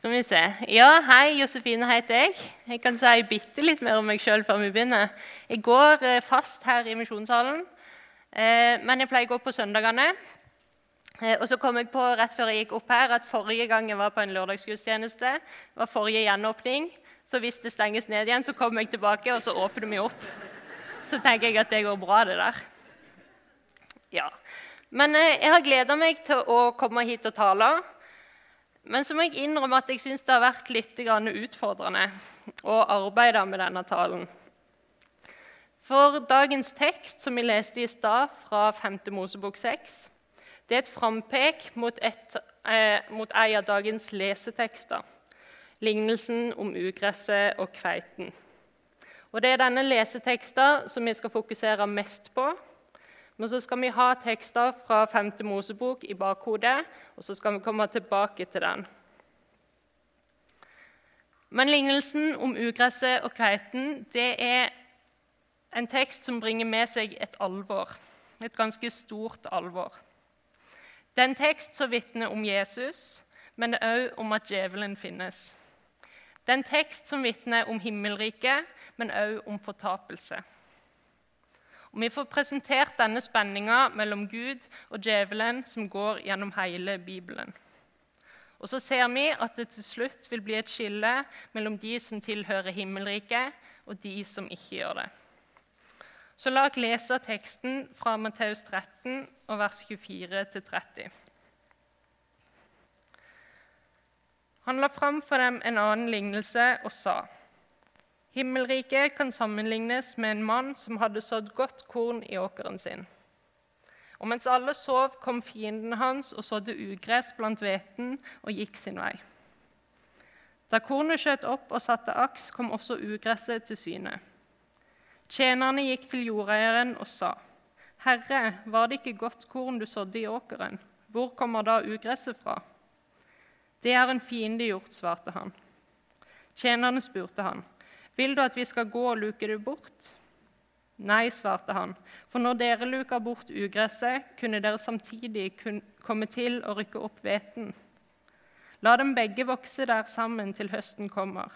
Skal vi se. Ja, hei, Josefine heter jeg. Jeg kan si bitte litt mer om meg sjøl før vi begynner. Jeg går eh, fast her i misjonssalen, eh, men jeg pleier å gå på søndagene. Eh, og så kom jeg på rett før jeg gikk opp her at forrige gang jeg var på en lørdagsgudstjeneste, var forrige gjenåpning. Så hvis det stenges ned igjen, så kommer jeg tilbake, og så åpner vi opp. Så tenker jeg at det går bra, det der. Ja. Men jeg har gleda meg til å komme hit og tale. Men så må jeg innrømme at jeg syns det har vært litt utfordrende å arbeide med denne talen. For dagens tekst, som vi leste i stad, fra 5. Mosebok 6, det er et frampek mot, et, eh, mot en av dagens lesetekster. Lignelsen om ugresset og kveiten. Og Det er denne leseteksten som vi skal fokusere mest på, men så skal vi ha tekster fra 5. Mosebok i bakhodet, og så skal vi komme tilbake til den. Men lignelsen om ugresset og kveiten det er en tekst som bringer med seg et alvor. Et ganske stort alvor. Det er en tekst som vitner om Jesus, men òg om at djevelen finnes. Det er en tekst som vitner om himmelriket, men òg om fortapelse. Og Vi får presentert denne spenninga mellom Gud og djevelen som går gjennom hele Bibelen. Og så ser vi at det til slutt vil bli et skille mellom de som tilhører himmelriket, og de som ikke gjør det. Så la oss lese teksten fra Matteus 13, vers 24-30. Han la fram for dem en annen lignelse og sa:" Himmelriket kan sammenlignes med en mann som hadde sådd godt korn i åkeren sin. Og mens alle sov, kom fienden hans og sådde ugress blant hveten og gikk sin vei. Da kornet skjøt opp og satte aks, kom også ugresset til syne. Tjenerne gikk til jordeieren og sa, 'Herre, var det ikke godt korn du sådde i åkeren? Hvor kommer da ugresset fra?' 'Det er en fiende gjort', svarte han. Tjenerne spurte han, vil du at vi skal gå og luke det bort? Nei, svarte han, for når dere luker bort ugresset, kunne dere samtidig komme til å rykke opp hveten. La dem begge vokse der sammen til høsten kommer.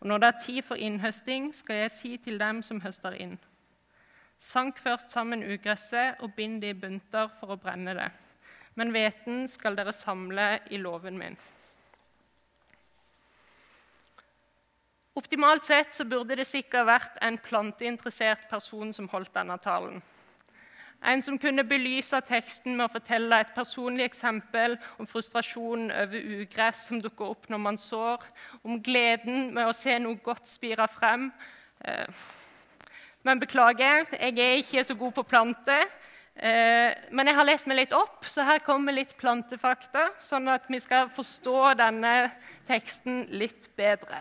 Og når det er tid for innhøsting, skal jeg si til dem som høster inn. Sank først sammen ugresset og bind det i bunter for å brenne det. Men hveten skal dere samle i låven min. Optimalt sett så burde det sikkert vært en planteinteressert person som holdt denne talen. En som kunne belyse teksten med å fortelle et personlig eksempel om frustrasjonen over ugress som dukker opp når man sår, om gleden med å se noe godt spire frem. Eh, men beklager, jeg er ikke så god på planter. Eh, men jeg har lest meg litt opp, så her kommer litt plantefakta, sånn at vi skal forstå denne teksten litt bedre.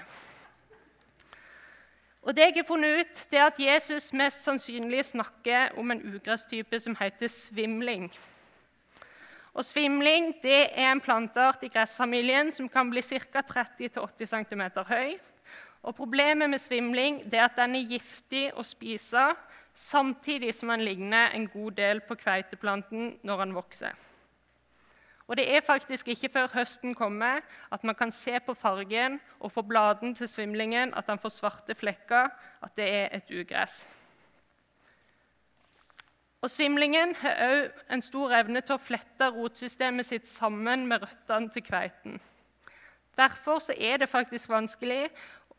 Og det jeg har funnet ut, det er at Jesus mest sannsynlig snakker om en ugresstype som heter svimling. Og Svimling det er en planteart i gressfamilien som kan bli ca. 30-80 cm høy. Og Problemet med svimling er at den er giftig å spise, samtidig som den ligner en god del på kveiteplanten når den vokser. Og det er faktisk ikke før høsten kommer at man kan se på fargen og på bladene til svimlingen at den får svarte flekker, at det er et ugress. Og Svimlingen har òg en stor evne til å flette rotsystemet sitt sammen med røttene til kveiten. Derfor er det faktisk vanskelig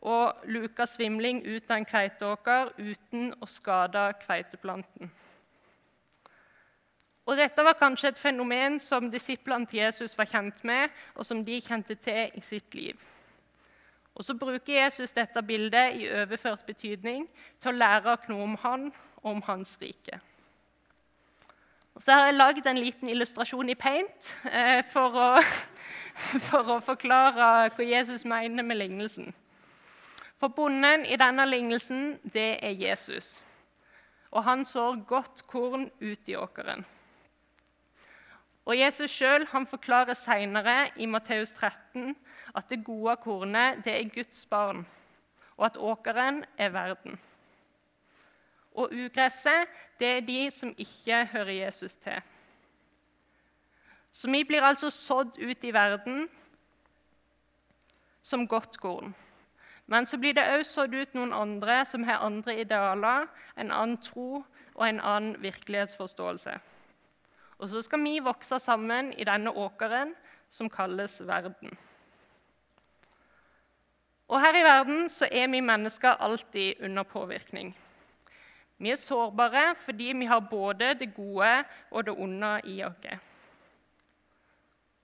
å luke svimling ut av en kveiteåker uten å skade kveiteplanten. Og Dette var kanskje et fenomen som disiplene til Jesus var kjent med, og som de kjente til i sitt liv. Og Så bruker Jesus dette bildet i overført betydning til å lære noe om han og om hans rike. Og Så har jeg lagd en liten illustrasjon i paint eh, for, å, for, å, forklare hva Jesus mener med lignelsen. For bonden i denne lignelsen, det er Jesus. Og han sår godt korn ut i åkeren. Og Jesus sjøl forklarer senere i Matteus 13 at det gode kornet det er Guds barn, og at åkeren er verden. Og ugresset det er de som ikke hører Jesus til. Så vi blir altså sådd ut i verden. som godt korn. Men så blir det òg sådd ut noen andre som har andre idealer, en annen tro og en annen virkelighetsforståelse. Og så skal vi vokse sammen i denne åkeren som kalles verden. Og her i verden så er vi mennesker alltid under påvirkning. Vi er sårbare fordi vi har både det gode og det onde i oss.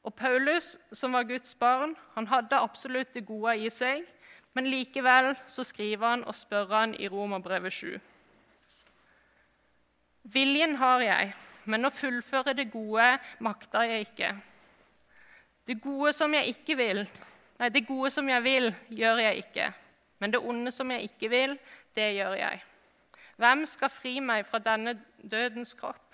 Og Paulus, som var Guds barn, han hadde absolutt det gode i seg, men likevel så skriver han og spør han i Romerbrevet 7. Viljen har jeg, men å fullføre det gode makter jeg ikke. Det gode som jeg ikke vil, nei, det gode som jeg vil, gjør jeg ikke. Men det onde som jeg ikke vil, det gjør jeg. Hvem skal fri meg fra denne dødens kropp?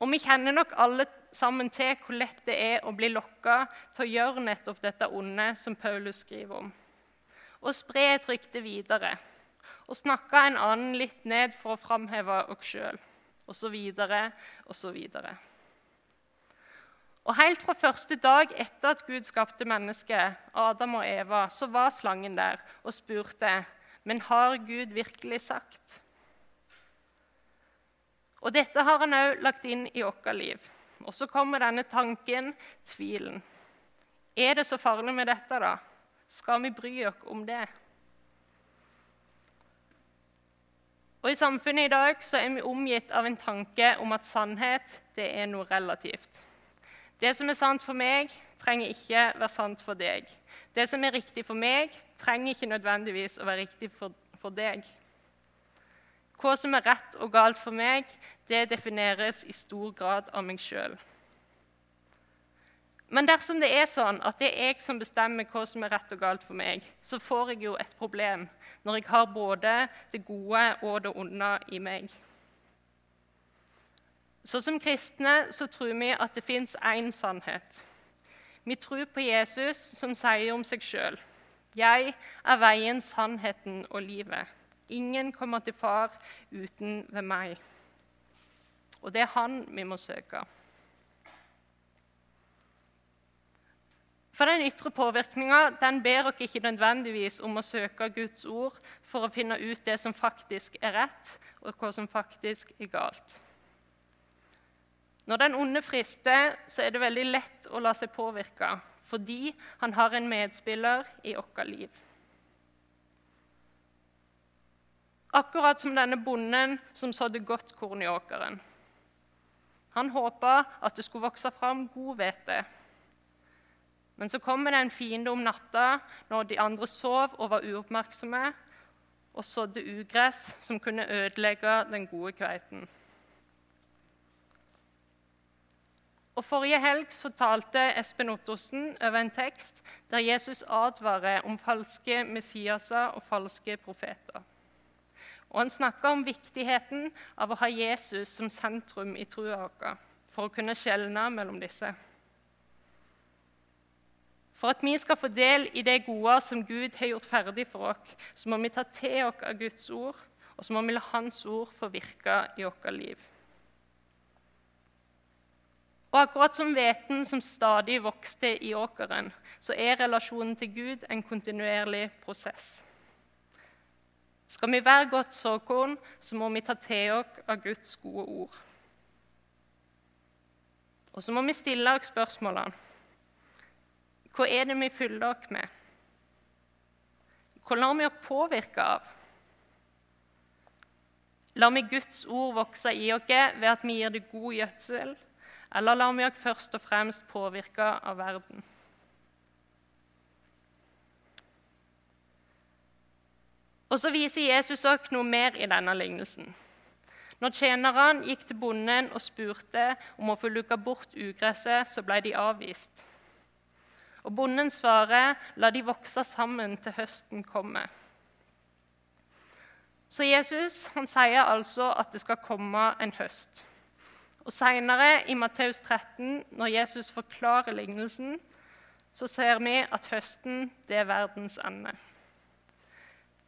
Og vi kjenner nok alle sammen til hvor lett det er å bli lokka til å gjøre nettopp dette onde som Paulus skriver om. Og spre et rykte videre. Å snakka en annen litt ned for å framheve oss sjøl, osv., osv. Og Helt fra første dag etter at Gud skapte mennesket, Adam og Eva, så var slangen der og spurte men har Gud virkelig sagt? Og Dette har han òg lagt inn i vårt liv. Og så kommer denne tanken, tvilen. Er det så farlig med dette, da? Skal vi bry oss om det? Og I samfunnet i dag så er vi omgitt av en tanke om at sannhet det er noe relativt. Det som er sant for meg, trenger ikke være sant for deg. Det som er riktig for meg, trenger ikke nødvendigvis å være riktig for, for deg. Hva som er rett og galt for meg, det defineres i stor grad av meg sjøl. Men dersom det er sånn at det er jeg som bestemmer hva som er rett og galt for meg, så får jeg jo et problem når jeg har både det gode og det onde i meg. Så Som kristne så tror vi at det fins én sannhet. Vi tror på Jesus, som sier om seg sjøl Jeg er veien, sannheten og livet. Ingen kommer til far uten ved meg. Og det er han vi må søke. For Den ytre påvirkninga ber dere ikke nødvendigvis om å søke Guds ord for å finne ut det som faktisk er rett, og hva som faktisk er galt. Når den onde frister, så er det veldig lett å la seg påvirke fordi han har en medspiller i vårt liv. Akkurat som denne bonden som sådde godt korn i åkeren. Han håpa at det skulle vokse fram god hvete. Men så kommer det en fiende om natta når de andre sov og var uoppmerksomme, og sådde ugress som kunne ødelegge den gode kveiten. Og Forrige helg så talte Espen Ottosen over en tekst der Jesus advarer om falske Messiaser og falske profeter. Og Han snakker om viktigheten av å ha Jesus som sentrum i trua vår for å kunne skjelne mellom disse. For at vi skal få del i det gode som Gud har gjort ferdig for oss, så må vi ta til oss av Guds ord, og så må vi la Hans ord få virke i vårt liv. Og akkurat som hveten som stadig vokste i åkeren, så er relasjonen til Gud en kontinuerlig prosess. Skal vi være godt såkorn, så må vi ta til oss av Guds gode ord. Og så må vi stille oss spørsmålene. Hva er det vi fyller oss med? Hva lar vi oss påvirke av? Lar vi Guds ord vokse i oss ved at vi gir det god gjødsel? Eller lar vi oss først og fremst påvirke av verden? Og Så viser Jesus oss noe mer i denne lignelsen. Når tjenerne gikk til bonden og spurte om å få luka bort ugresset, så ble de avvist. Og Bonden svarer, 'La de vokse sammen til høsten kommer'. Så Jesus han sier altså at det skal komme en høst. Og Senere i Matteus 13, når Jesus forklarer lignelsen, så ser vi at høsten det er verdens ende.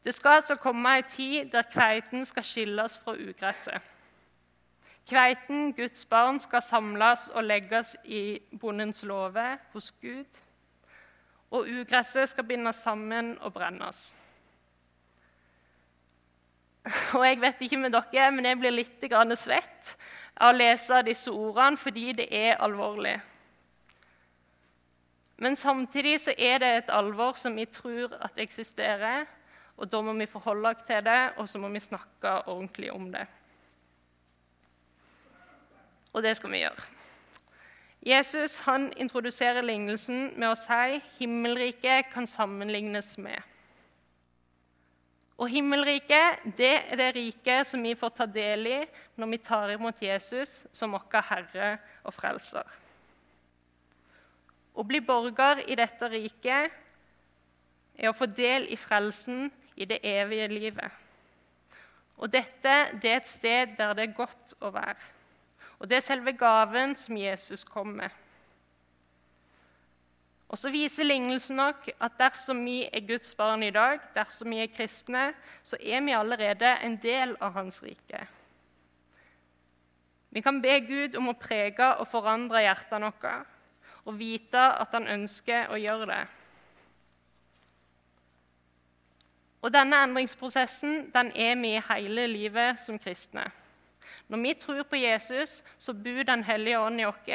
Det skal altså komme en tid der kveiten skal skilles fra ugresset. Kveiten, Guds barn, skal samles og legges i bondens låve hos Gud. Og ugresset skal bindes sammen og brennes. Og jeg vet ikke med dere, men jeg blir litt svett av å lese disse ordene fordi det er alvorlig. Men samtidig så er det et alvor som vi tror at eksisterer, og da må vi forholde oss til det, og så må vi snakke ordentlig om det. Og det skal vi gjøre. Jesus han introduserer lignelsen med å si himmelriket kan sammenlignes med. Og himmelriket det er det riket som vi får ta del i når vi tar imot Jesus som vår Herre og Frelser. Å bli borger i dette riket er å få del i frelsen i det evige livet. Og dette det er et sted der det er godt å være. Og det er selve gaven som Jesus kom med. Og så viser lignelsen nok at dersom vi er Guds barn i dag, dersom vi er kristne, så er vi allerede en del av Hans rike. Vi kan be Gud om å prege og forandre hjertene våre og vite at han ønsker å gjøre det. Og Denne endringsprosessen den er vi hele livet som kristne. Når vi tror på Jesus, så bor Den hellige ånd i oss,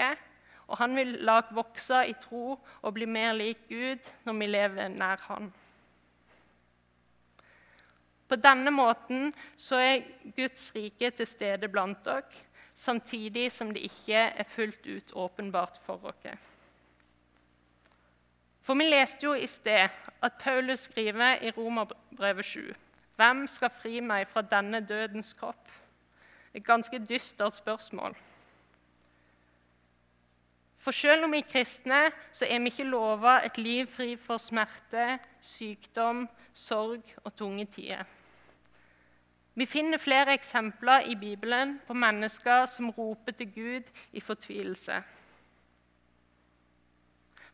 og han vil la oss vokse i tro og bli mer lik Gud når vi lever nær Han. På denne måten så er Guds rike til stede blant dere, samtidig som det ikke er fullt ut åpenbart for dere. For vi leste jo i sted at Paulus skriver i Romerbrevet 7.: Hvem skal fri meg fra denne dødens kropp? Et ganske dystert spørsmål. For selv om vi er kristne, så er vi ikke lova et liv fri for smerte, sykdom, sorg og tunge tider. Vi finner flere eksempler i Bibelen på mennesker som roper til Gud i fortvilelse.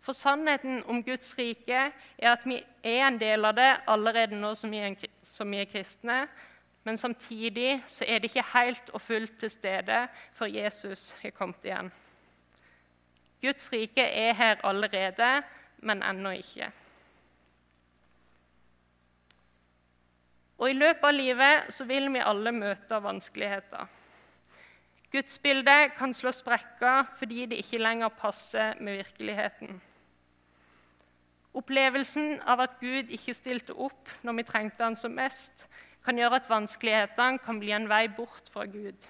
For sannheten om Guds rike er at vi er en del av det allerede nå som vi er, kristne. Men samtidig så er det ikke helt og fullt til stede før Jesus har kommet igjen. Guds rike er her allerede, men ennå ikke. Og I løpet av livet så vil vi alle møte vanskeligheter. Gudsbildet kan slå sprekker fordi det ikke lenger passer med virkeligheten. Opplevelsen av at Gud ikke stilte opp når vi trengte han som mest, kan gjøre at vanskelighetene kan bli en vei bort fra Gud.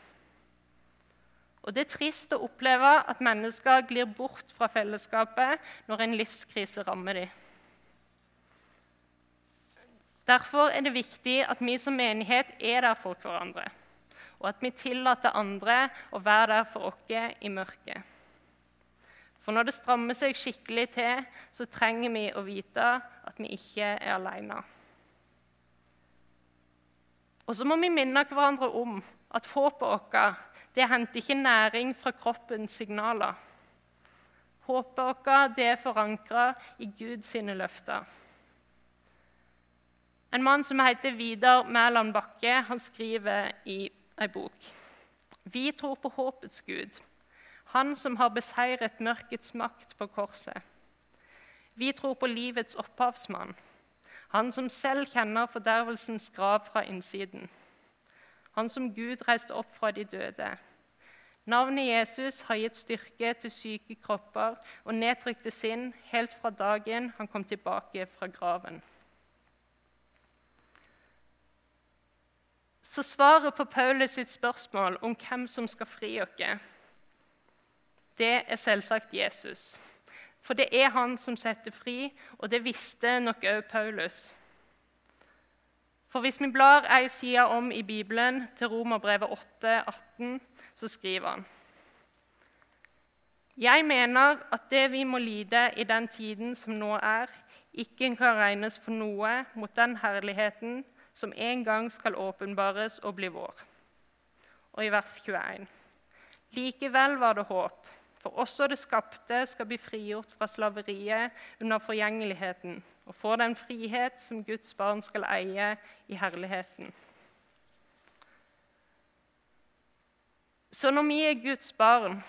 Og Det er trist å oppleve at mennesker glir bort fra fellesskapet når en livskrise rammer dem. Derfor er det viktig at vi som menighet er der for hverandre, og at vi tillater andre å være der for oss i mørket. For når det strammer seg skikkelig til, så trenger vi å vite at vi ikke er alene. Og så må vi minne hverandre om at håpet vårt henter ikke næring fra kroppens signaler. Håpet vårt er forankra i Guds løfter. En mann som heter Vidar Mæland Bakke, han skriver i ei bok Vi tror på håpets Gud han som har beseiret mørkets makt på korset. Vi tror på livets opphavsmann, han som selv kjenner fordervelsens grav fra innsiden. Han som Gud reiste opp fra de døde. Navnet Jesus har gitt styrke til syke kropper og nedtrykte sinn helt fra dagen han kom tilbake fra graven. Så svaret på Paulus sitt spørsmål om hvem som skal fri oss, det er selvsagt Jesus. For det er han som setter fri, og det visste nok òg Paulus. For hvis vi blar ei side om i Bibelen, til Romerbrevet 8, 18, så skriver han Jeg mener at det vi må lide i den tiden som nå er, ikke kan regnes for noe mot den herligheten som en gang skal åpenbares og bli vår. Og i vers 21.: Likevel var det håp. For også det skapte skal bli frigjort fra slaveriet under forgjengeligheten og få den frihet som Guds barn skal eie i herligheten. Så når vi er Guds barn,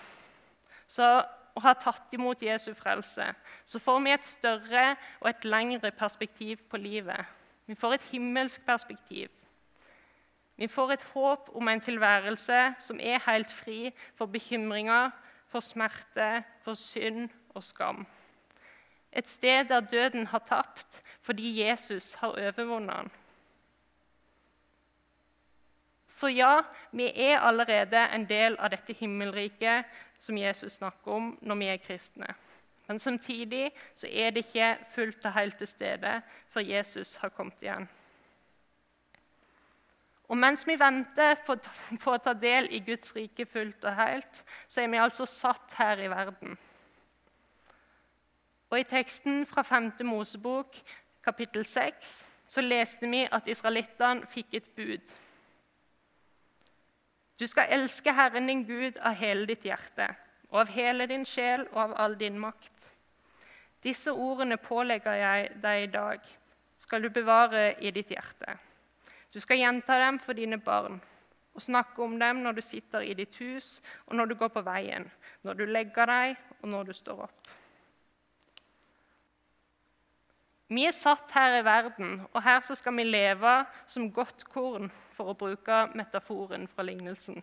så og har tatt imot Jesu frelse, så får vi et større og et lengre perspektiv på livet. Vi får et himmelsk perspektiv. Vi får et håp om en tilværelse som er helt fri for bekymringer, for smerte, for synd og skam. Et sted der døden har tapt fordi Jesus har overvunnet den. Så ja, vi er allerede en del av dette himmelriket som Jesus snakker om når vi er kristne. Men samtidig så er det ikke fullt og helt til stede før Jesus har kommet igjen. Og mens vi venter på, å ta del i Guds rike fullt og helt, så er vi altså satt her i verden. Og I teksten fra 5. Mosebok, kapittel 6, så leste vi at israelittene fikk et bud. Du skal elske Herren din Gud av hele ditt hjerte, og av hele din sjel og av all din makt. Disse ordene pålegger jeg deg i dag, skal du bevare i ditt hjerte. Du skal gjenta dem for dine barn og snakke om dem når du sitter i ditt hus, og når du går på veien, når du legger deg, og når du står opp. Vi er satt her i verden, og her skal vi leve som godt korn, for å bruke metaforen fra lignelsen.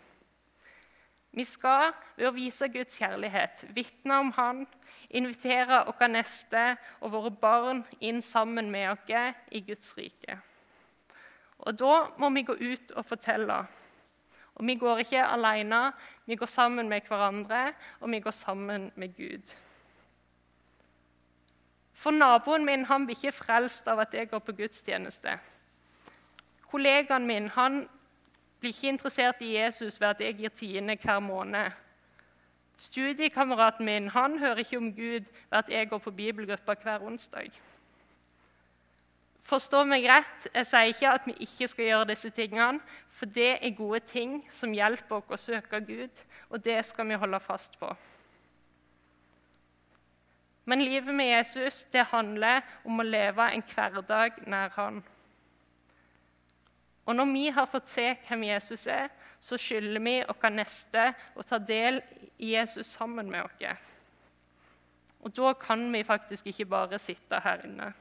Vi skal ved å vise Guds kjærlighet, vitne om Han, invitere våre neste og våre barn inn sammen med oss i Guds rike. Og Da må vi gå ut og fortelle. Og Vi går ikke alene, vi går sammen med hverandre, og vi går sammen med Gud. For naboen min han blir ikke frelst av at jeg går på gudstjeneste. Kollegaen min han blir ikke interessert i Jesus ved at jeg gir tiende hver måned. Studiekameraten min han hører ikke om Gud ved at jeg går på bibelgruppa hver onsdag. Forstå meg rett, jeg sier ikke at vi ikke skal gjøre disse tingene, for det er gode ting som hjelper oss å søke Gud, og det skal vi holde fast på. Men livet med Jesus det handler om å leve en hverdag nær Han. Og når vi har fått se hvem Jesus er, så skylder vi oss neste å ta del i Jesus sammen med oss. Og da kan vi faktisk ikke bare sitte her inne.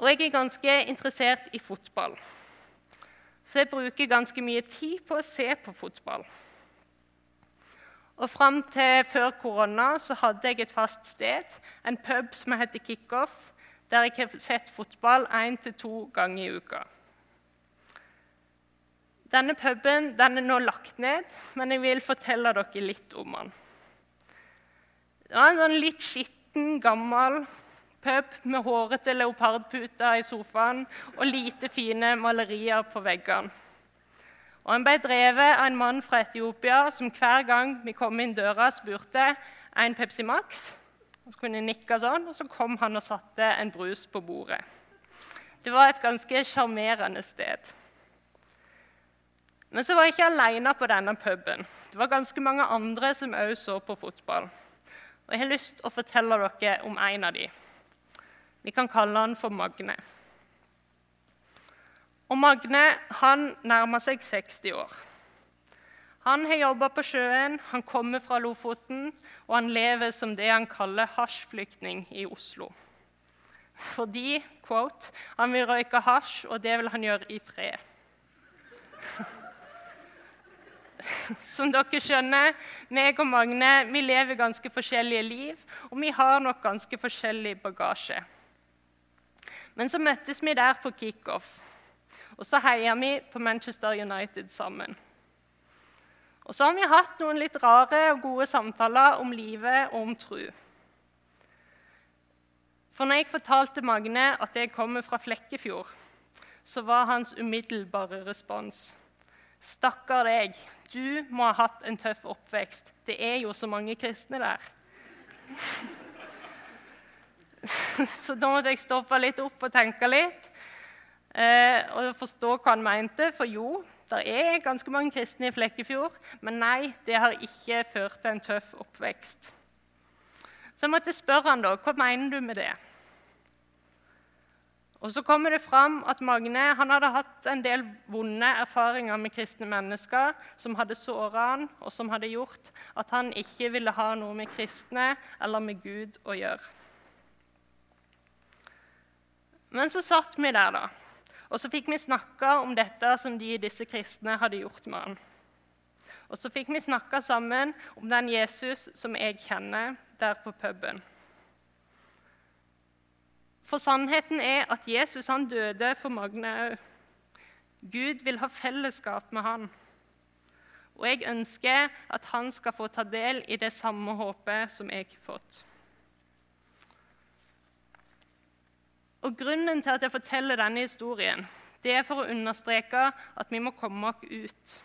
Og jeg er ganske interessert i fotball, så jeg bruker ganske mye tid på å se på fotball. Og Fram til før korona så hadde jeg et fast sted, en pub som heter Kickoff, der jeg har sett fotball én til to ganger i uka. Denne puben den er nå lagt ned, men jeg vil fortelle dere litt om den. Det var en sånn litt skitten, gammel pub med hårete leopardputer i sofaen og lite fine malerier på veggene. Og Han ble drevet av en mann fra Etiopia som hver gang vi kom inn døra, spurte en Pepsi Max og så kunne jeg nikke sånn, og så kom han og satte en brus på bordet. Det var et ganske sjarmerende sted. Men så var jeg ikke alene på denne puben. Det var ganske mange andre som òg så på fotball. Og Jeg har lyst til å fortelle dere om en av dem. Vi kan kalle han for Magne. Og Magne han nærmer seg 60 år. Han har jobba på sjøen, han kommer fra Lofoten, og han lever som det han kaller hasjflyktning i Oslo. Fordi quote, han vil røyke hasj, og det vil han gjøre i fred. Som dere skjønner, meg og Magne vi lever ganske forskjellige liv, og vi har nok ganske forskjellig bagasje. Men så møttes vi der på kickoff, og så heier vi på Manchester United sammen. Og så har vi hatt noen litt rare og gode samtaler om livet og om tro. For når jeg fortalte Magne at jeg kommer fra Flekkefjord, så var hans umiddelbare respons Stakkar deg, du må ha hatt en tøff oppvekst. Det er jo så mange kristne der. så da måtte jeg stoppe litt opp og tenke litt eh, og forstå hva han mente. For jo, det er ganske mange kristne i Flekkefjord, men nei, det har ikke ført til en tøff oppvekst. Så jeg måtte spørre han da, hva mener du med det? Og så kommer det fram at Magne hadde hatt en del vonde erfaringer med kristne mennesker som hadde såra han, og som hadde gjort at han ikke ville ha noe med kristne eller med Gud å gjøre. Men så satt vi der, da, og så fikk vi snakka om dette som de disse kristne hadde gjort med han. Og så fikk vi snakka sammen om den Jesus som jeg kjenner, der på puben. For sannheten er at Jesus han døde for Magne òg. Gud vil ha fellesskap med han. Og jeg ønsker at han skal få ta del i det samme håpet som jeg har fått. Og Grunnen til at jeg forteller denne historien, det er for å understreke at vi må komme oss ut.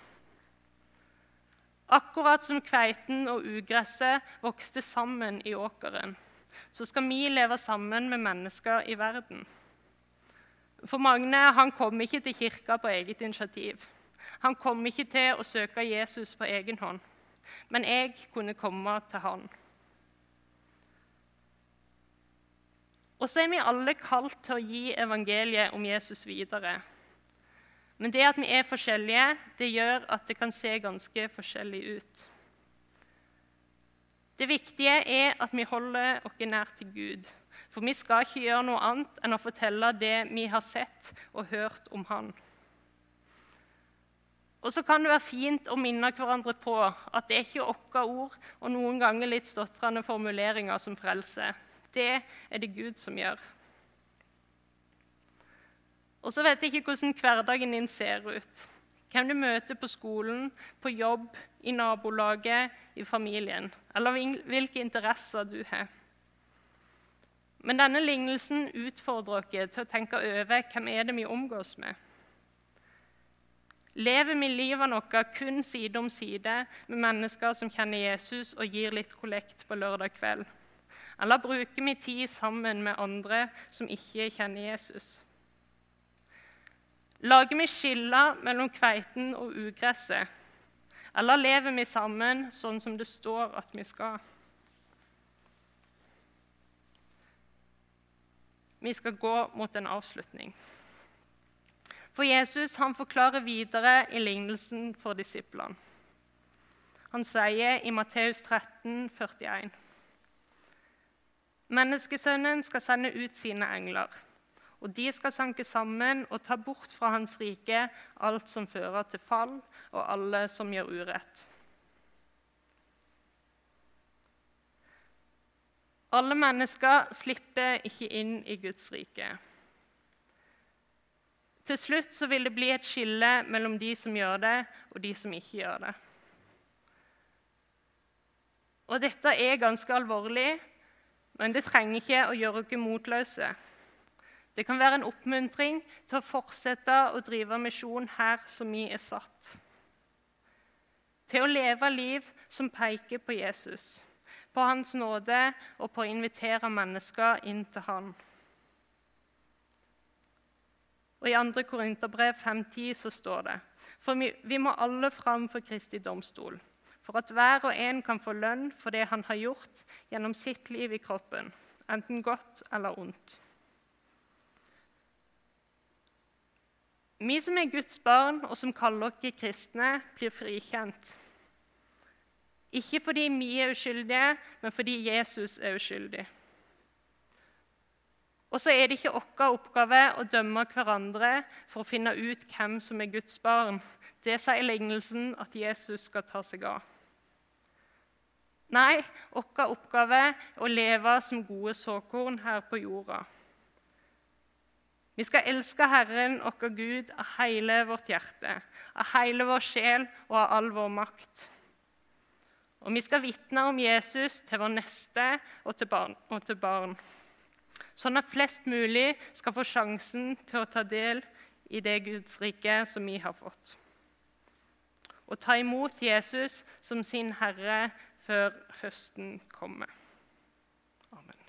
Akkurat som kveiten og ugresset vokste sammen i åkeren, så skal vi leve sammen med mennesker i verden. For Magne han kom ikke til kirka på eget initiativ. Han kom ikke til å søke Jesus på egen hånd. Men jeg kunne komme til han. Og så er vi alle kalt til å gi evangeliet om Jesus videre. Men det at vi er forskjellige, det gjør at det kan se ganske forskjellig ut. Det viktige er at vi holder oss nær til Gud. For vi skal ikke gjøre noe annet enn å fortelle det vi har sett og hørt om Han. Og så kan det være fint å minne hverandre på at det er ikke våre ord og noen ganger litt stotrende formuleringer som frelser. Det er det Gud som gjør. Og så vet jeg ikke hvordan hverdagen din ser ut hvem du møter på skolen, på jobb, i nabolaget, i familien, eller hvilke interesser du har. Men denne lignelsen utfordrer oss til å tenke over hvem er det vi omgås med. Lever vi livet vårt kun side om side med mennesker som kjenner Jesus og gir litt kollekt på lørdag kveld? Eller bruker vi tid sammen med andre som ikke kjenner Jesus? Lager vi skiller mellom kveiten og ugresset? Eller lever vi sammen sånn som det står at vi skal? Vi skal gå mot en avslutning. For Jesus han forklarer videre i lignelsen for disiplene. Han sier i Matteus 13, 41, Menneskesønnen skal sende ut sine engler og de skal sanke sammen og ta bort fra hans rike alt som fører til fall, og alle som gjør urett. Alle mennesker slipper ikke inn i Guds rike. Til slutt så vil det bli et skille mellom de som gjør det, og de som ikke gjør det. Og dette er ganske alvorlig, men det trenger ikke å gjøre oss motløse. Det kan være en oppmuntring til å fortsette å drive misjon her som vi er satt. Til å leve liv som peker på Jesus, på Hans nåde og på å invitere mennesker inn til Han. Og I 2. Korinterbrev 5.10 så står det For vi, vi må alle fram for Kristi domstol, for at hver og en kan få lønn for det han har gjort gjennom sitt liv i kroppen, enten godt eller ondt. Vi som er Guds barn, og som kaller oss kristne, blir frikjent. Ikke fordi vi er uskyldige, men fordi Jesus er uskyldig. Og så er det ikke vår oppgave å dømme hverandre for å finne ut hvem som er Guds barn. Det sier lignelsen at Jesus skal ta seg av. Nei, vår oppgave er å leve som gode såkorn her på jorda. Vi skal elske Herren, vår Gud, av hele vårt hjerte, av hele vår sjel og av all vår makt. Og vi skal vitne om Jesus til vår neste og til, barn, og til barn, sånn at flest mulig skal få sjansen til å ta del i det Guds rike som vi har fått. Og ta imot Jesus som sin Herre før høsten kommer.